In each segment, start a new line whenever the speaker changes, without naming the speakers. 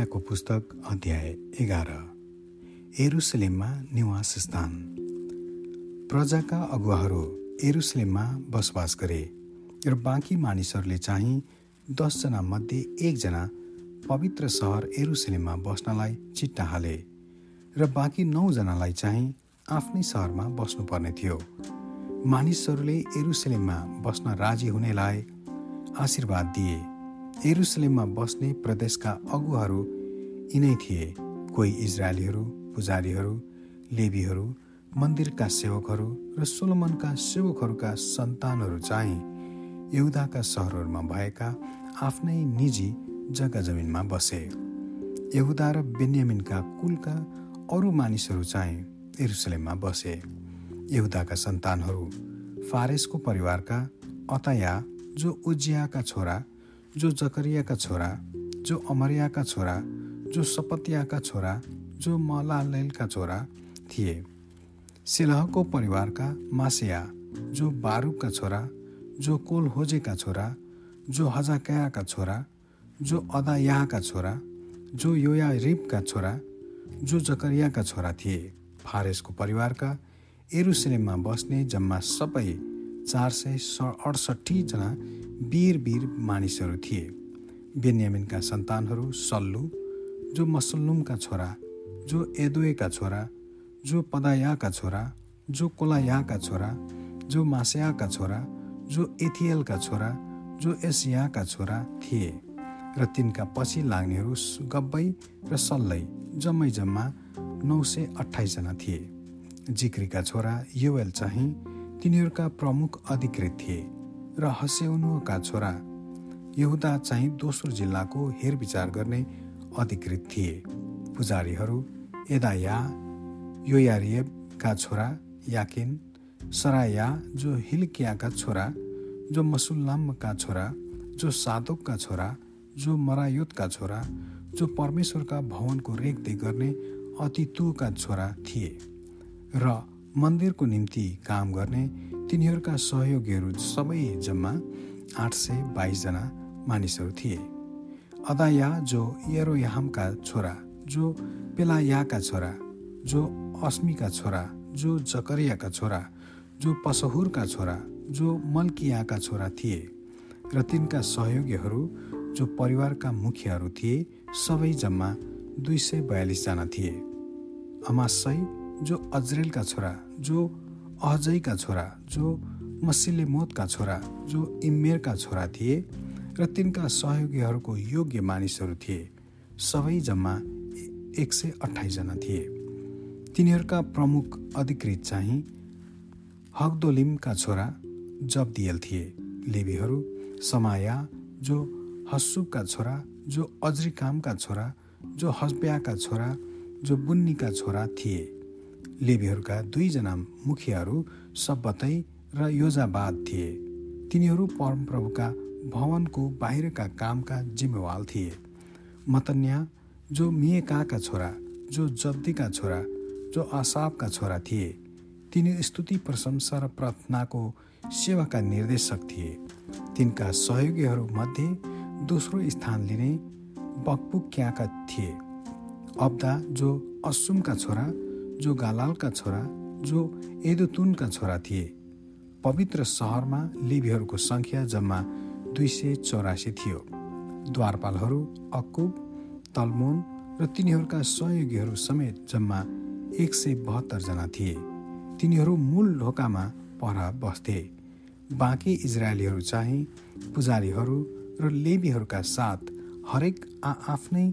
यर्मियाको पुस्तक अध्याय एघार एरुसलेममा निवास स्थान। प्रजाका अगुवाहरू एरुसलेममा बसोबास गरे र बाँकी मानिसहरूले चाहिँ दसजना मध्ये एकजना पवित्र सहर एरुसलेममा बस्नलाई चिट्टा हाले र बाँकी नौजनालाई चाहिँ आफ्नै सहरमा बस्नुपर्ने थियो। मानिसहरूले एरुसलेममा बस्न राजी हुनेलाई आशीर्वाद दिए। एरुसलेममा बस्ने प्रदेशका अगुवाहरू यिनै थिए। कोही इजरायलीहरू पुजारीहरू लेबीहरू मन्दिरका सेवकहरू र सोलोमनका सेवकहरूका सन्तानहरू चाहिँ यहुदाका सहरहरूमा भएका आफ्नै निजी जग्गा जमिनमा बसे। यहुदा र बेन्यामिनका कुलका अरू मानिसहरू चाहिँ एरुसलेममा बसे। यहुदाका सन्तानहरू फारेसको परिवारका अतया जो उज्जियाका छोरा जो जकरियाका छोरा जो अमरियाका छोरा जो सपतियाका छोरा जो मलालेलका छोरा थिए। सिलहको परिवारका मासिया जो बारुकका छोरा जो कोलहोजेका छोरा जो हजाकयाका छोरा जो अदायाहका छोरा जो योया रिपका छोरा जो जकरियाका छोरा थिए। फारेसको परिवारका एरुसलेममा बस्ने जम्मा सबै चार सय अडसट्ठीजना वीर वीर मानिसहरू थिए। बेन्यामिनका सन्तानहरू सल्लु जो मसल्लुमका छोरा जो एदोएका छोरा जो पदायाका छोरा जो कोलायाका छोरा जो मास्याका छोरा जो एथियलका छोरा जो एसियाका छोरा थिए र तिनका पछि लाग्नेहरू गब्बै र सल्लै जम्मै जम्मा नौ सय अठाइसजना थिए। जिक्रीका छोरा युएल चाहिँ तिनीहरूका प्रमुख अधिकृत थिए र हस्यौनुका छोरा यहुदा चाहिँ दोस्रो जिल्लाको हेरविचार गर्ने अधिकृत थिए। पुजारीहरू एदाया योयारियबका छोरा याकिन सराया जो हिल्कियाका छोरा जो मसुल्लामका छोरा जो सादोकका छोरा जो मरायुतका छोरा जो परमेश्वरका भवनको रेखदेख गर्ने अतितुका छोरा थिए र मन्दिरको निम्ति काम गर्ने तिनीहरूका सहयोगीहरू सबै जम्मा आठ सय बाइसजना मानिसहरू थिए। अदाया जो यरोयाहामका छोरा जो पेलायाका छोरा जो अस्मीका छोरा जो जकरियाका छोरा जो पसहुरका छोरा जो मल्कियाका छोरा थिए र तिनका सहयोगीहरू जो परिवारका मुखियाहरू थिए सबै जम्मा दुई सय बयालिसजना थिए। अमासै जो अजरेलका छोरा जो अहजैका छोरा जो मसिले मोतका छोरा जो इम्मेरका छोरा थिए र तिनका सहयोगीहरूको योग्य मानिसहरू थिए। सबै जम्मा एक सय अठाइसजना थिए। तिनीहरूका प्रमुख अधिकृत चाहिँ हकदोलिमका छोरा जब्दियल थिए। लेबीहरू समाया जो हस्सुबका छोरा जो अज्रिकामका छोरा जो हस्ब्याका छोरा जो बुन्नीका छोरा थिए। लेबीहरूका दुईजना मुखियाहरू सब्बतै र योजाबाद थिए। तिनीहरू परमप्रभुका भवनको बाहिरका कामका जिम्मेवाल थिए। मतन्या जो मिएकाका छोरा जो जब्दीका छोरा जो असाबका छोरा थिए तिनी स्तुति प्रशंसा र प्रार्थनाको सेवाका निर्देशक थिए। तिनका सहयोगीहरूमध्ये दोस्रो स्थान लिने बकपुक्याका थिए। अब्दा जो असुमका छोरा जो गालालका छोरा जो एदुतुनका छोरा थिए। पवित्र सहरमा लिबीहरूको सङ्ख्या जम्मा दुई सय चौरासी थियो। द्वारपालहरू अकुब तलमोन र तिनीहरूका सहयोगीहरू समेत जम्मा एक सय बहत्तरजना थिए। तिनीहरू मूल ढोकामा पहरा बस्थे। बाँकी इजरायलीहरू चाहिँ पुजारीहरू र लेबीहरूका साथ हरेक आफ्नै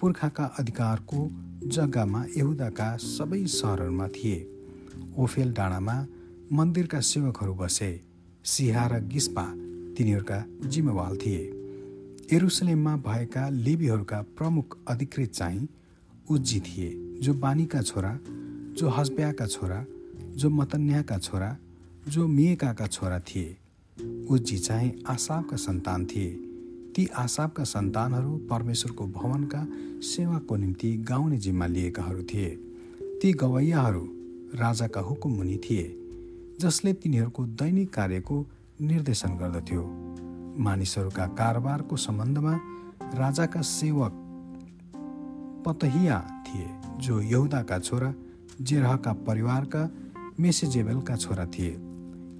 पुर्खाका अधिकारको जग्गामा यहुदाका सबै सहरहरूमा थिए। ओफेल डाँडामा मन्दिरका सेवकहरू बसे। सिहा र गिस्पा तिनीहरूका जिम्मेवाल थिए। एरुसलेममा भएका लिबीहरूका प्रमुख अधिकृत चाहिँ उज्जी थिए जो बानीका छोरा जो हस्ब्याका छोरा जो मतन्याका छोरा जो मिएकाका छोरा थिए। उज्जी चाहिँ आसाबका सन्तान थिए। ती आसाबका सन्तानहरू परमेश्वरको भवनका सेवाको निम्ति गाउने जिम्मा लिएकाहरू थिए। ती गवैयाहरू राजाका हुकुम मुनि थिए जसले तिनीहरूको दैनिक कार्यको निर्देशन गर्दथ्यो। मानिसहरूका कारोबारको सम्बन्धमा राजाका सेवक पतहिया थिए जो यहुदाका छोरा जेरहका परिवारका मेसेजेबेलका छोरा थिए।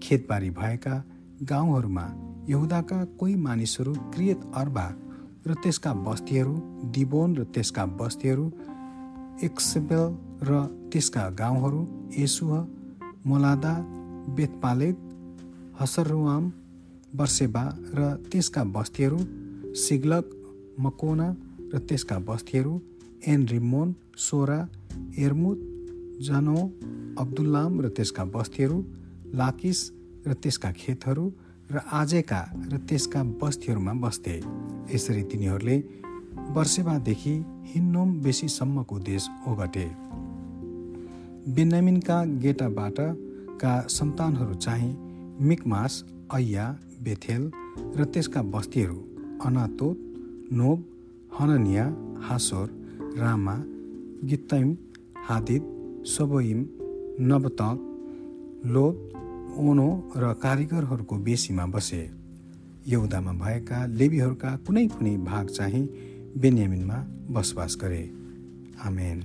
खेतबारी भएका गाउँहरूमा यहुदाका कोही मानिसहरू क्रियत अर्बा र त्यसका बस्तीहरू दिबोन र त्यसका बस्तीहरू एक्सेबेल र त्यसका गाउँहरू यसुह मोलादा बेतपालेद हसरुआम बर्सेबा र त्यसका बस्तीहरू सिग्लक मकोना र त्यसका बस्तीहरू एन रिमोन सोरा एर्मुद जनो अब्दुल्लाम र त्यसका बस्तीहरू लाकिस र त्यसका खेतहरू र आजेका र त्यसका बस्तीहरूमा बस्थे। यसरी तिनीहरूले वर्षेबादेखि हिन्नोम बेसीसम्मको देश ओगटे। बेनामिनका गेटाबाटका सन्तानहरू चाहिँ मिकमास अय्या बेथेल र त्यसका बस्तीहरू Anathoth Nob Ananiah Hazor Ramah Gittaim Hadid Zeboim नबतक Lod Ono र कारिगरहरूको बेसीमा बसे। यौदामा भएका लेबीहरूका कुनै कुनै भाग चाहिँ बेन्यामिनमा बसोबास गरे। आमेन।